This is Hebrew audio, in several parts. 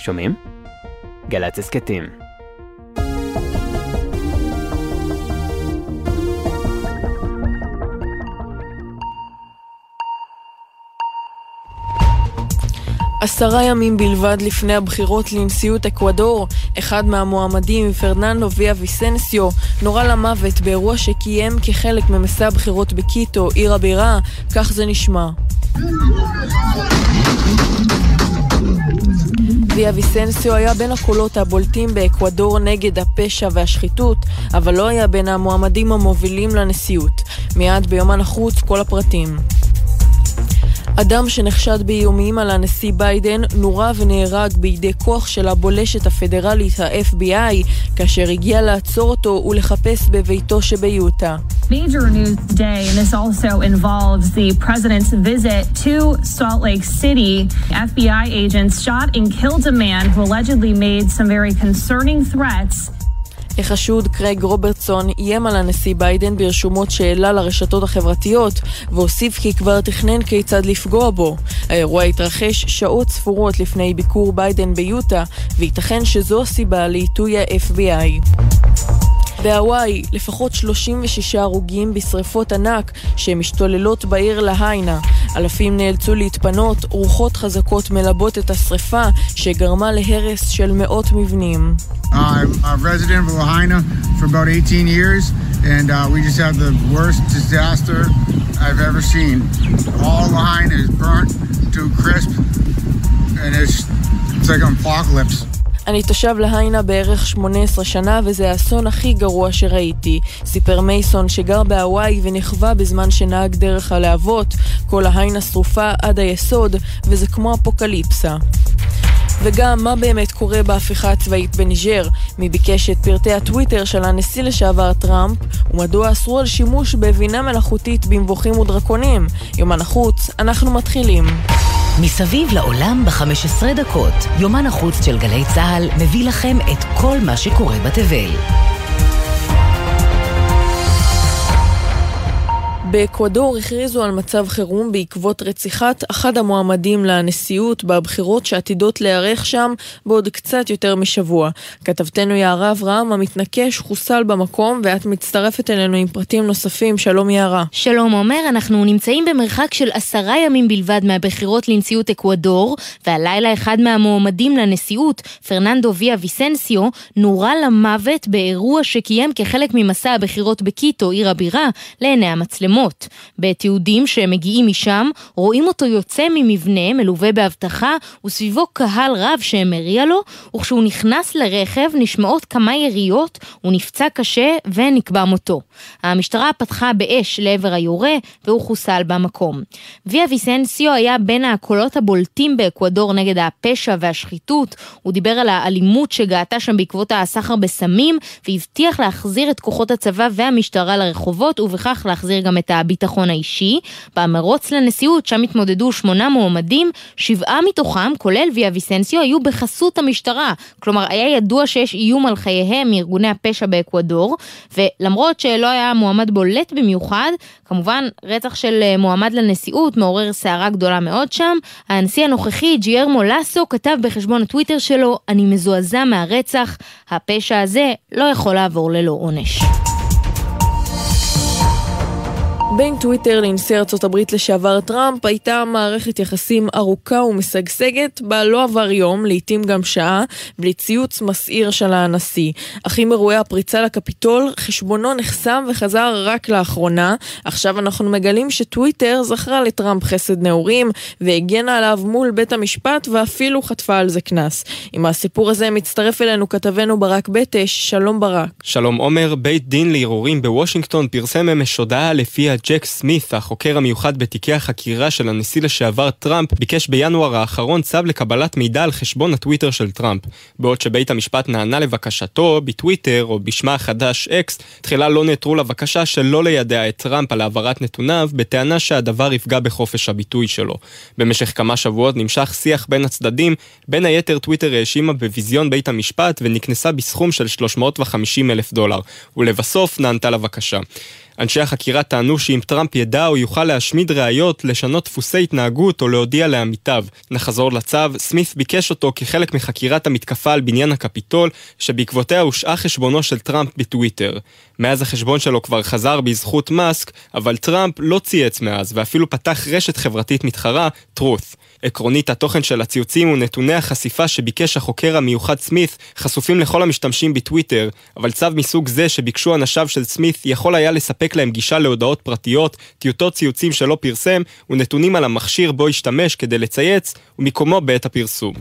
שומעים? גל"צ הסכתים. עשרה ימים בלבד לפני הבחירות לנשיאות אקוודור, אחד מהמועמדים, פרננדו ויה ויסנסיו, נורה למוות באירוע שקיים כחלק ממסע הבחירות בקיטו, עיר הבירה, כך זה נשמע. ויה ויסנסיו היה בין הקולות הבולטים באקוודור נגד הפשע והשחיתות, אבל לא היה בין המועמדים המובילים לנשיאות. מיד ביומן החוץ כל הפרטים. אדם שנחשד באיומים על הנשיא ביידן נורה ונהרג בידי כוח של הבולשת הפדרלית ה-FBI כאשר הגיע לעצור אותו ולחפש בביתו שביוטה. Major news today, and this also involves the president's visit to Salt Lake City. FBI agents shot and killed a man who allegedly made some very concerning threats. החשוד קרייג רוברטסון איים על הנשיא ביידן ברשומות שהעלה לרשתות החברתיות, והוסיף כי כבר תכנן כיצד לפגוע בו. האירוע התרחש שעות ספורות לפני ביקור ביידן ביוטה, וייתכן שזו הסיבה לעיתוי ה-FBI. בהוואי, לפחות 36 הרוגים בשרפות ענק שמשתוללות בעיר להיינה. אלפים נאלצו להתפנות, רוחות חזקות מלבות את השרפה שגרמה להרס של מאות מבנים. I'm a resident of Lahaina for about 18 years, and uh, we just had the worst disaster I've ever seen. All Lahaina is burnt to crisp, and it's, it's like an apocalypse. אני תושב להיינה בערך 18 שנה וזה האסון הכי גרוע שראיתי. סיפר מייסון שגר בהוואי ונכווה בזמן שנהג דרך הלהבות. כל ההיינה שרופה עד היסוד וזה כמו אפוקליפסה. וגם מה באמת קורה בהפיכה הצבאית בניג'ר, מי ביקש את פרטי הטוויטר של הנשיא לשעבר טראמפ, ומדוע אסרו על שימוש בבינה מלאכותית במבוכים ודרקונים. יומן החוץ, אנחנו מתחילים. מסביב לעולם ב-15 דקות, יומן החוץ של גלי צה"ל מביא לכם את כל מה שקורה בתבל. באקוודור הכריזו על מצב חירום בעקבות רציחת אחד המועמדים לנשיאות בבחירות שעתידות להיערך שם בעוד קצת יותר משבוע. כתבתנו יערה אברהם המתנקש חוסל במקום ואת מצטרפת אלינו עם פרטים נוספים. שלום יערה. שלום עומר, אנחנו נמצאים במרחק של עשרה ימים בלבד מהבחירות לנשיאות אקוודור, והלילה אחד מהמועמדים לנשיאות, פרננדו ויה ויסנסיו, נורה למוות באירוע שקיים כחלק ממסע הבחירות בקיטו, עיר הבירה, לעיני המצלמות. מצלמות. בתיעודים שמגיעים משם, רואים אותו יוצא ממבנה מלווה באבטחה וסביבו קהל רב שמריע לו, וכשהוא נכנס לרכב נשמעות כמה יריות, הוא נפצע קשה ונקבע מותו. המשטרה פתחה באש לעבר היורה והוא חוסל במקום. ויה ויסנסיו היה בין הקולות הבולטים באקוודור נגד הפשע והשחיתות, הוא דיבר על האלימות שגאתה שם בעקבות הסחר בסמים, והבטיח להחזיר את כוחות הצבא והמשטרה לרחובות, ובכך להחזיר גם את הביטחון האישי. במרוץ לנשיאות, שם התמודדו שמונה מועמדים, שבעה מתוכם, כולל ויה ויסנסיו, היו בחסות המשטרה. כלומר, היה ידוע שיש איום על חייהם מארגוני הפשע באקוודור, ולמרות שלא היה מועמד בולט במיוחד, כמובן, רצח של אה, מועמד לנשיאות מעורר סערה גדולה מאוד שם. הנשיא הנוכחי, ג'יירמו לסו, כתב בחשבון הטוויטר שלו, אני מזועזע מהרצח, הפשע הזה לא יכול לעבור ללא עונש. בין טוויטר לנשיא ארצות הברית לשעבר טראמפ הייתה מערכת יחסים ארוכה ומשגשגת בה לא עבר יום, לעיתים גם שעה, בלי ציוץ מסעיר של הנשיא. אך עם אירועי הפריצה לקפיטול, חשבונו נחסם וחזר רק לאחרונה. עכשיו אנחנו מגלים שטוויטר זכרה לטראמפ חסד נעורים והגנה עליו מול בית המשפט ואפילו חטפה על זה קנס. עם הסיפור הזה מצטרף אלינו כתבנו ברק בטש, שלום ברק. שלום עומר, בית דין לערעורים בוושינגטון פרסם אמש הודעה לפיה ג'ק סמית, החוקר המיוחד בתיקי החקירה של הנשיא לשעבר טראמפ, ביקש בינואר האחרון צו לקבלת מידע על חשבון הטוויטר של טראמפ. בעוד שבית המשפט נענה לבקשתו בטוויטר, או בשמה החדש אקס, תחילה לא נעתרו לבקשה שלא לידע את טראמפ על העברת נתוניו, בטענה שהדבר יפגע בחופש הביטוי שלו. במשך כמה שבועות נמשך שיח בין הצדדים, בין היתר טוויטר האשימה בביזיון בית המשפט ונקנסה בסכום של 350 אלף דולר, ולבסוף נענתה לבקשה. אנשי החקירה טענו שאם טראמפ ידע הוא יוכל להשמיד ראיות, לשנות דפוסי התנהגות או להודיע לעמיתיו. נחזור לצו, סמית ביקש אותו כחלק מחקירת המתקפה על בניין הקפיטול, שבעקבותיה הושעה חשבונו של טראמפ בטוויטר. מאז החשבון שלו כבר חזר בזכות מאסק, אבל טראמפ לא צייץ מאז, ואפילו פתח רשת חברתית מתחרה, truth. עקרונית, התוכן של הציוצים ונתוני החשיפה שביקש החוקר המיוחד סמית חשופים לכל המשתמשים בטוויטר, אבל צו מסוג זה שביקשו אנשיו של סמית יכול היה לספק להם גישה להודעות פרטיות, טיוטות ציוצים שלא פרסם, ונתונים על המכשיר בו השתמש כדי לצייץ, ומיקומו בעת הפרסום.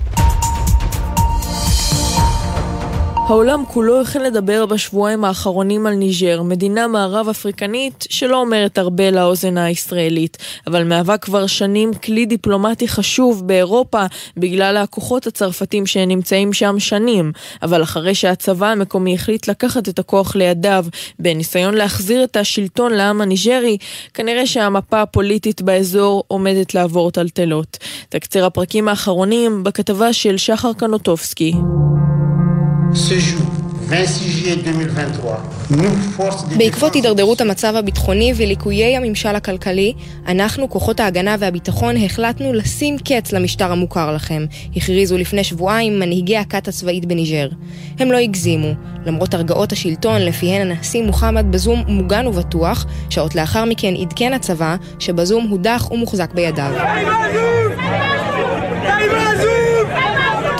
העולם כולו החל לדבר בשבועיים האחרונים על ניג'ר, מדינה מערב אפריקנית שלא אומרת הרבה לאוזן הישראלית, אבל מהווה כבר שנים כלי דיפלומטי חשוב באירופה בגלל הכוחות הצרפתים שנמצאים שם שנים, אבל אחרי שהצבא המקומי החליט לקחת את הכוח לידיו בניסיון להחזיר את השלטון לעם הניג'רי, כנראה שהמפה הפוליטית באזור עומדת לעבור טלטלות. תקציר הפרקים האחרונים בכתבה של שחר קנוטובסקי. בעקבות הידרדרות המצב הביטחוני וליקויי הממשל הכלכלי, אנחנו, כוחות ההגנה והביטחון, החלטנו לשים קץ למשטר המוכר לכם, הכריזו לפני שבועיים מנהיגי הכת הצבאית בניג'ר. הם לא הגזימו, למרות הרגעות השלטון לפיהן הנשיא מוחמד בזום מוגן ובטוח, שעות לאחר מכן עדכן הצבא שבזום הודח ומוחזק בידיו.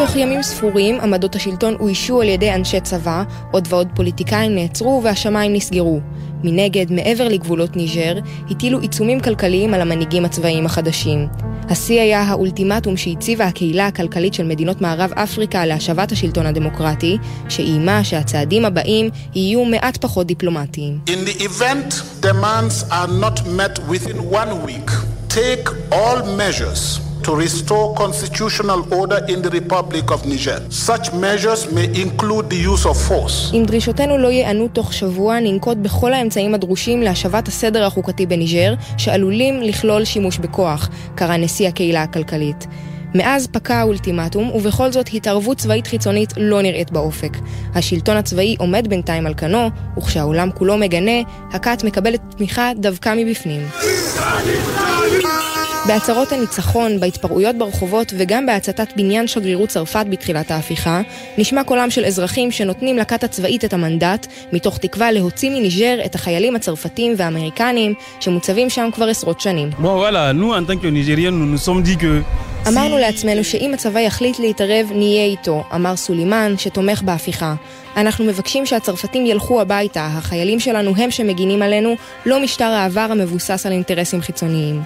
תוך ימים ספורים עמדות השלטון אוישו על ידי אנשי צבא, עוד ועוד פוליטיקאים נעצרו והשמיים נסגרו. מנגד, מעבר לגבולות ניג'ר, הטילו עיצומים כלכליים על המנהיגים הצבאיים החדשים. השיא היה האולטימטום שהציבה הקהילה הכלכלית של מדינות מערב אפריקה להשבת השלטון הדמוקרטי, שאיימה שהצעדים הבאים יהיו מעט פחות דיפלומטיים. In the event demands are not met within one week, take all measures to restore constitutional order in the Republic of Niger. Such measures may include the use of force. אם דרישותינו לא ייענו תוך שבוע, ננקוט בכל האמצעים הדרושים להשבת הסדר החוקתי בניג'ר, שעלולים לכלול שימוש בכוח, קרא נשיא הקהילה הכלכלית. מאז פקע האולטימטום, ובכל זאת התערבות צבאית חיצונית לא נראית באופק. השלטון הצבאי עומד בינתיים על כנו, וכשהעולם כולו מגנה, הכת מקבלת תמיכה דווקא מבפנים. בהצהרות הניצחון, בהתפרעויות ברחובות וגם בהצתת בניין שגרירות צרפת בתחילת ההפיכה, נשמע קולם של אזרחים שנותנים לכת הצבאית את המנדט, מתוך תקווה להוציא מניג'ר את החיילים הצרפתים והאמריקנים שמוצבים שם כבר עשרות שנים. אמרנו לעצמנו שאם הצבא יחליט להתערב, נהיה איתו, אמר סולימן, שתומך בהפיכה. אנחנו מבקשים שהצרפתים ילכו הביתה, החיילים שלנו הם שמגינים עלינו, לא משטר העבר המבוסס על אינטרסים חיצוניים.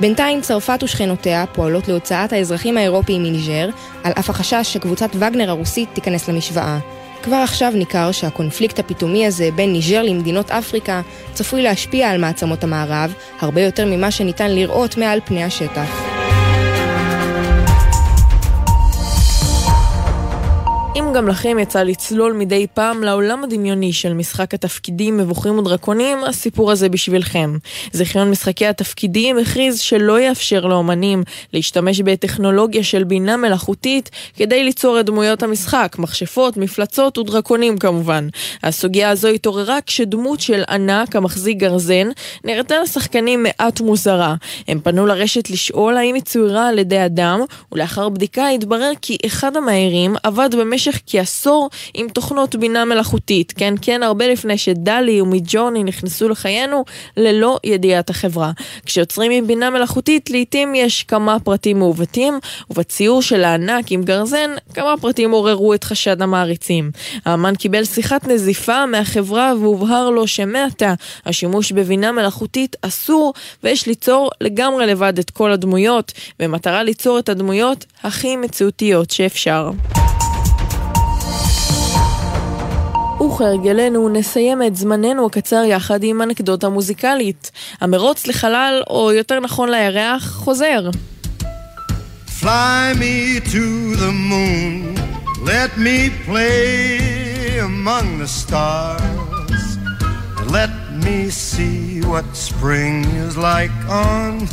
בינתיים צרפת ושכנותיה פועלות להוצאת האזרחים האירופיים מניג'ר, על אף החשש שקבוצת וגנר הרוסית תיכנס למשוואה. כבר עכשיו ניכר שהקונפליקט הפתאומי הזה בין ניג'ר למדינות אפריקה צפוי להשפיע על מעצמות המערב, הרבה יותר ממה שניתן לראות מעל פני השטח. גם לכם יצא לצלול מדי פעם לעולם הדמיוני של משחק התפקידים מבוכים ודרקונים, הסיפור הזה בשבילכם. זיכיון משחקי התפקידים הכריז שלא יאפשר לאומנים להשתמש בטכנולוגיה של בינה מלאכותית כדי ליצור את דמויות המשחק, מכשפות, מפלצות ודרקונים כמובן. הסוגיה הזו התעוררה כשדמות של ענק המחזיק גרזן נראתה לשחקנים מעט מוזרה. הם פנו לרשת לשאול האם היא צוירה על ידי אדם, ולאחר בדיקה התברר כי אחד המהירים עבד במשך כעשור עם תוכנות בינה מלאכותית. כן, כן, הרבה לפני שדלי ומידג'ורני נכנסו לחיינו ללא ידיעת החברה. כשיוצרים עם בינה מלאכותית, לעיתים יש כמה פרטים מעוותים, ובציור של הענק עם גרזן, כמה פרטים עוררו את חשד המעריצים. האמן קיבל שיחת נזיפה מהחברה והובהר לו שמעתה השימוש בבינה מלאכותית אסור, ויש ליצור לגמרי לבד את כל הדמויות, במטרה ליצור את הדמויות הכי מציאותיות שאפשר. וכהרגלנו נסיים את זמננו הקצר יחד עם אנקדוטה מוזיקלית. המרוץ לחלל, או יותר נכון לירח, חוזר. Fly me to the moon, let me play among the stars, and let me see what spring is like on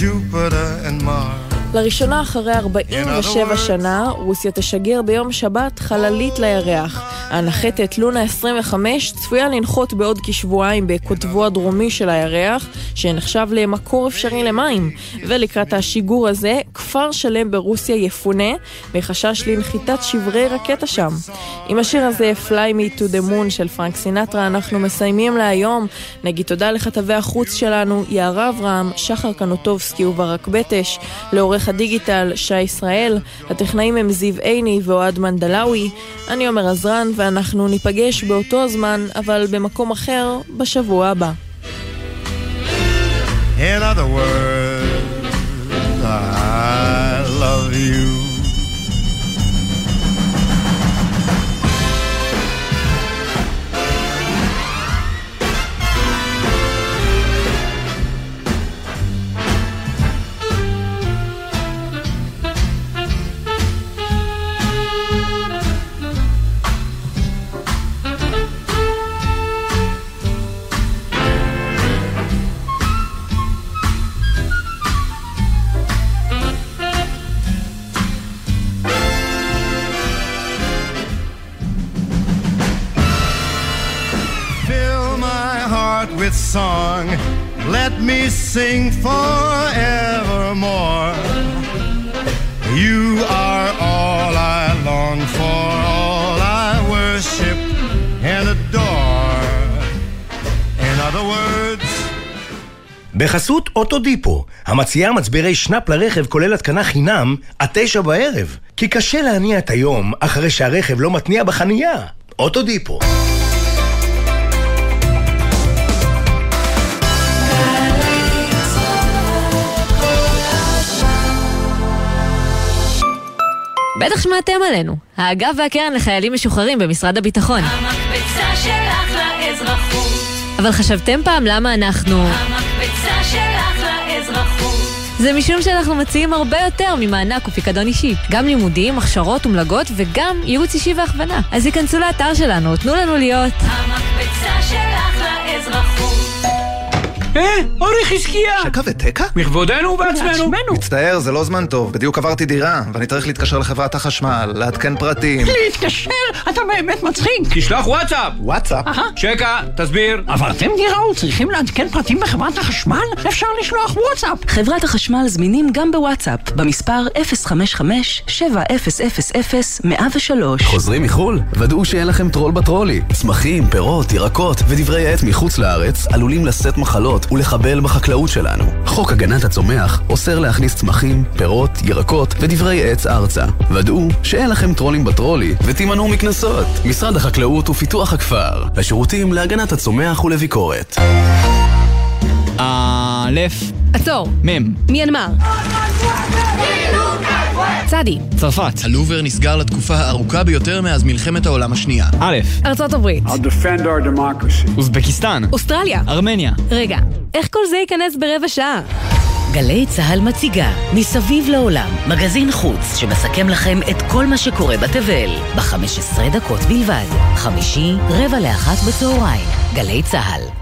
Jupiter and Mars. לראשונה אחרי 47 שנה, רוסיה תשגר ביום שבת חללית לירח. הנחתת לונה 25 צפויה לנחות בעוד כשבועיים בקוטבו הדרומי של הירח, שנחשב למקור אפשרי למים. ולקראת השיגור הזה, כפר שלם ברוסיה יפונה, מחשש לנחיתת שברי רקטה שם. עם השיר הזה, Fly Me to the Moon של פרנק סינטרה, אנחנו מסיימים להיום. נגיד תודה לכתבי החוץ שלנו, יערה אברהם, שחר קנוטובסקי וברק בטש, לעורך הדיגיטל שי ישראל, הטכנאים הם זיו עיני ואוהד מנדלאווי, אני עומר עזרן ואנחנו ניפגש באותו הזמן, אבל במקום אחר, בשבוע הבא. In other words, I love you. Song. Let me sing forevermore. You are all I long for, all I worship and adore. In other words, בחסות אוטודיפו, המציעה מצברי שנאפ לרכב כולל התקנה חינם עד תשע בערב. כי קשה להניע את היום אחרי שהרכב לא מתניע בחנייה. אוטודיפו. בטח שמעתם עלינו. האגף והקרן לחיילים משוחררים במשרד הביטחון. המקבצה שלך לאזרחות. אבל חשבתם פעם למה אנחנו... המקבצה שלך לאזרחות. זה משום שאנחנו מציעים הרבה יותר ממענק ופיקדון אישי. גם לימודים, הכשרות ומלגות וגם ייעוץ אישי והכוונה. אז היכנסו לאתר שלנו, תנו לנו להיות... המקבצה שלך לאזרחות. אה, אורי חזקיה! שקע ותקע? בכבודנו ובעצמנו. מצטער, זה לא זמן טוב. בדיוק עברתי דירה, ואני צריך להתקשר לחברת החשמל, לעדכן פרטים. להתקשר? אתה באמת מצחיק. תשלח וואטסאפ! וואטסאפ? שקע, תסביר. עברתם דירה וצריכים לעדכן פרטים בחברת החשמל? אפשר לשלוח וואטסאפ. חברת החשמל זמינים גם בוואטסאפ, במספר 055-7000-103. חוזרים מחו"ל? ודאו שאין לכם טרול בטרולי. צמחים, פירות, ירקות ודברי עץ מחוץ לארץ עלולים לשאת מחלות לחקלאות ולחבל בחקלאות שלנו. חוק הגנת הצומח אוסר להכניס צמחים, פירות, ירקות ודברי עץ ארצה. ודאו שאין לכם טרולים בטרולי ותימנעו מקנסות. משרד החקלאות ופיתוח הכפר, השירותים להגנת הצומח ולביקורת. א' עצור. מ' מיינמר צדי. צרפת. הלובר נסגר לתקופה הארוכה ביותר מאז מלחמת העולם השנייה. א', ארצות הברית. אוזבקיסטן. אוסטרליה. ארמניה. רגע, איך כל זה ייכנס ברבע שעה? גלי צה"ל מציגה מסביב לעולם, מגזין חוץ שמסכם לכם את כל מה שקורה בתבל, ב-15 דקות בלבד. חמישי, רבע לאחת בצהריים. גלי צה"ל.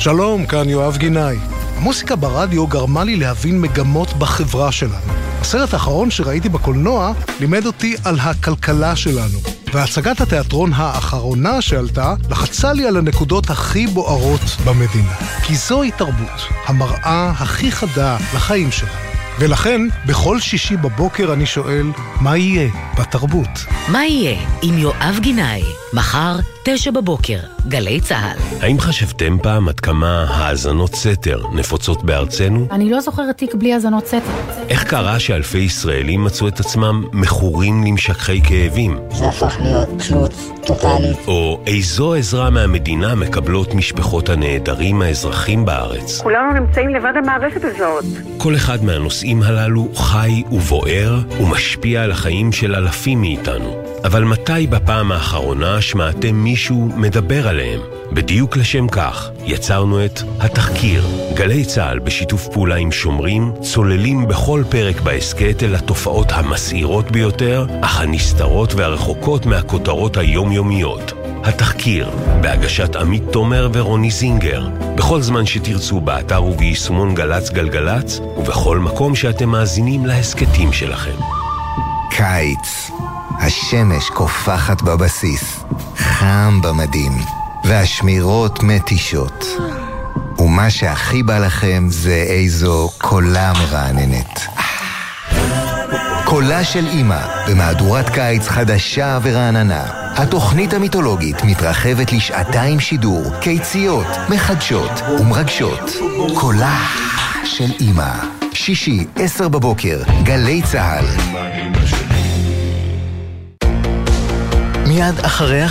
שלום, כאן יואב גינאי. המוסיקה ברדיו גרמה לי להבין מגמות בחברה שלנו. הסרט האחרון שראיתי בקולנוע לימד אותי על הכלכלה שלנו. והצגת התיאטרון האחרונה שעלתה לחצה לי על הנקודות הכי בוערות במדינה. כי זוהי תרבות, המראה הכי חדה לחיים שלנו. ולכן, בכל שישי בבוקר אני שואל, מה יהיה בתרבות? מה יהיה עם יואב גינאי? מחר, תשע בבוקר, גלי צה"ל. האם חשבתם פעם עד כמה האזנות סתר נפוצות בארצנו? אני לא זוכרת תיק בלי האזנות סתר. איך קרה שאלפי ישראלים מצאו את עצמם מכורים למשככי כאבים? זה הפך להיות תלות טוטאלית. או איזו עזרה מהמדינה מקבלות משפחות הנעדרים האזרחים בארץ? כולנו נמצאים לבד המערכת הזאת. כל אחד מהנושאים הללו חי ובוער ומשפיע על החיים של אלפים מאיתנו. אבל מתי בפעם האחרונה שמעתם מישהו מדבר עליהם? בדיוק לשם כך יצרנו את התחקיר. גלי צה"ל בשיתוף פעולה עם שומרים צוללים בכל פרק בהסכת אל התופעות המסעירות ביותר, אך הנסתרות והרחוקות מהכותרות היומיומיות. התחקיר, בהגשת עמית תומר ורוני זינגר, בכל זמן שתרצו באתר וביישומון גל"צ גלגלצ, ובכל מקום שאתם מאזינים להסכתים שלכם. קיץ. השמש קופחת בבסיס, חם במדים, והשמירות מתישות. ומה שהכי בא לכם זה איזו קולה מרעננת. קולה של אימא, במהדורת קיץ חדשה ורעננה. התוכנית המיתולוגית מתרחבת לשעתיים שידור, קיציות, מחדשות ומרגשות. קולה של אימא. שישי, עשר בבוקר, גלי צה"ל. מיד אחרי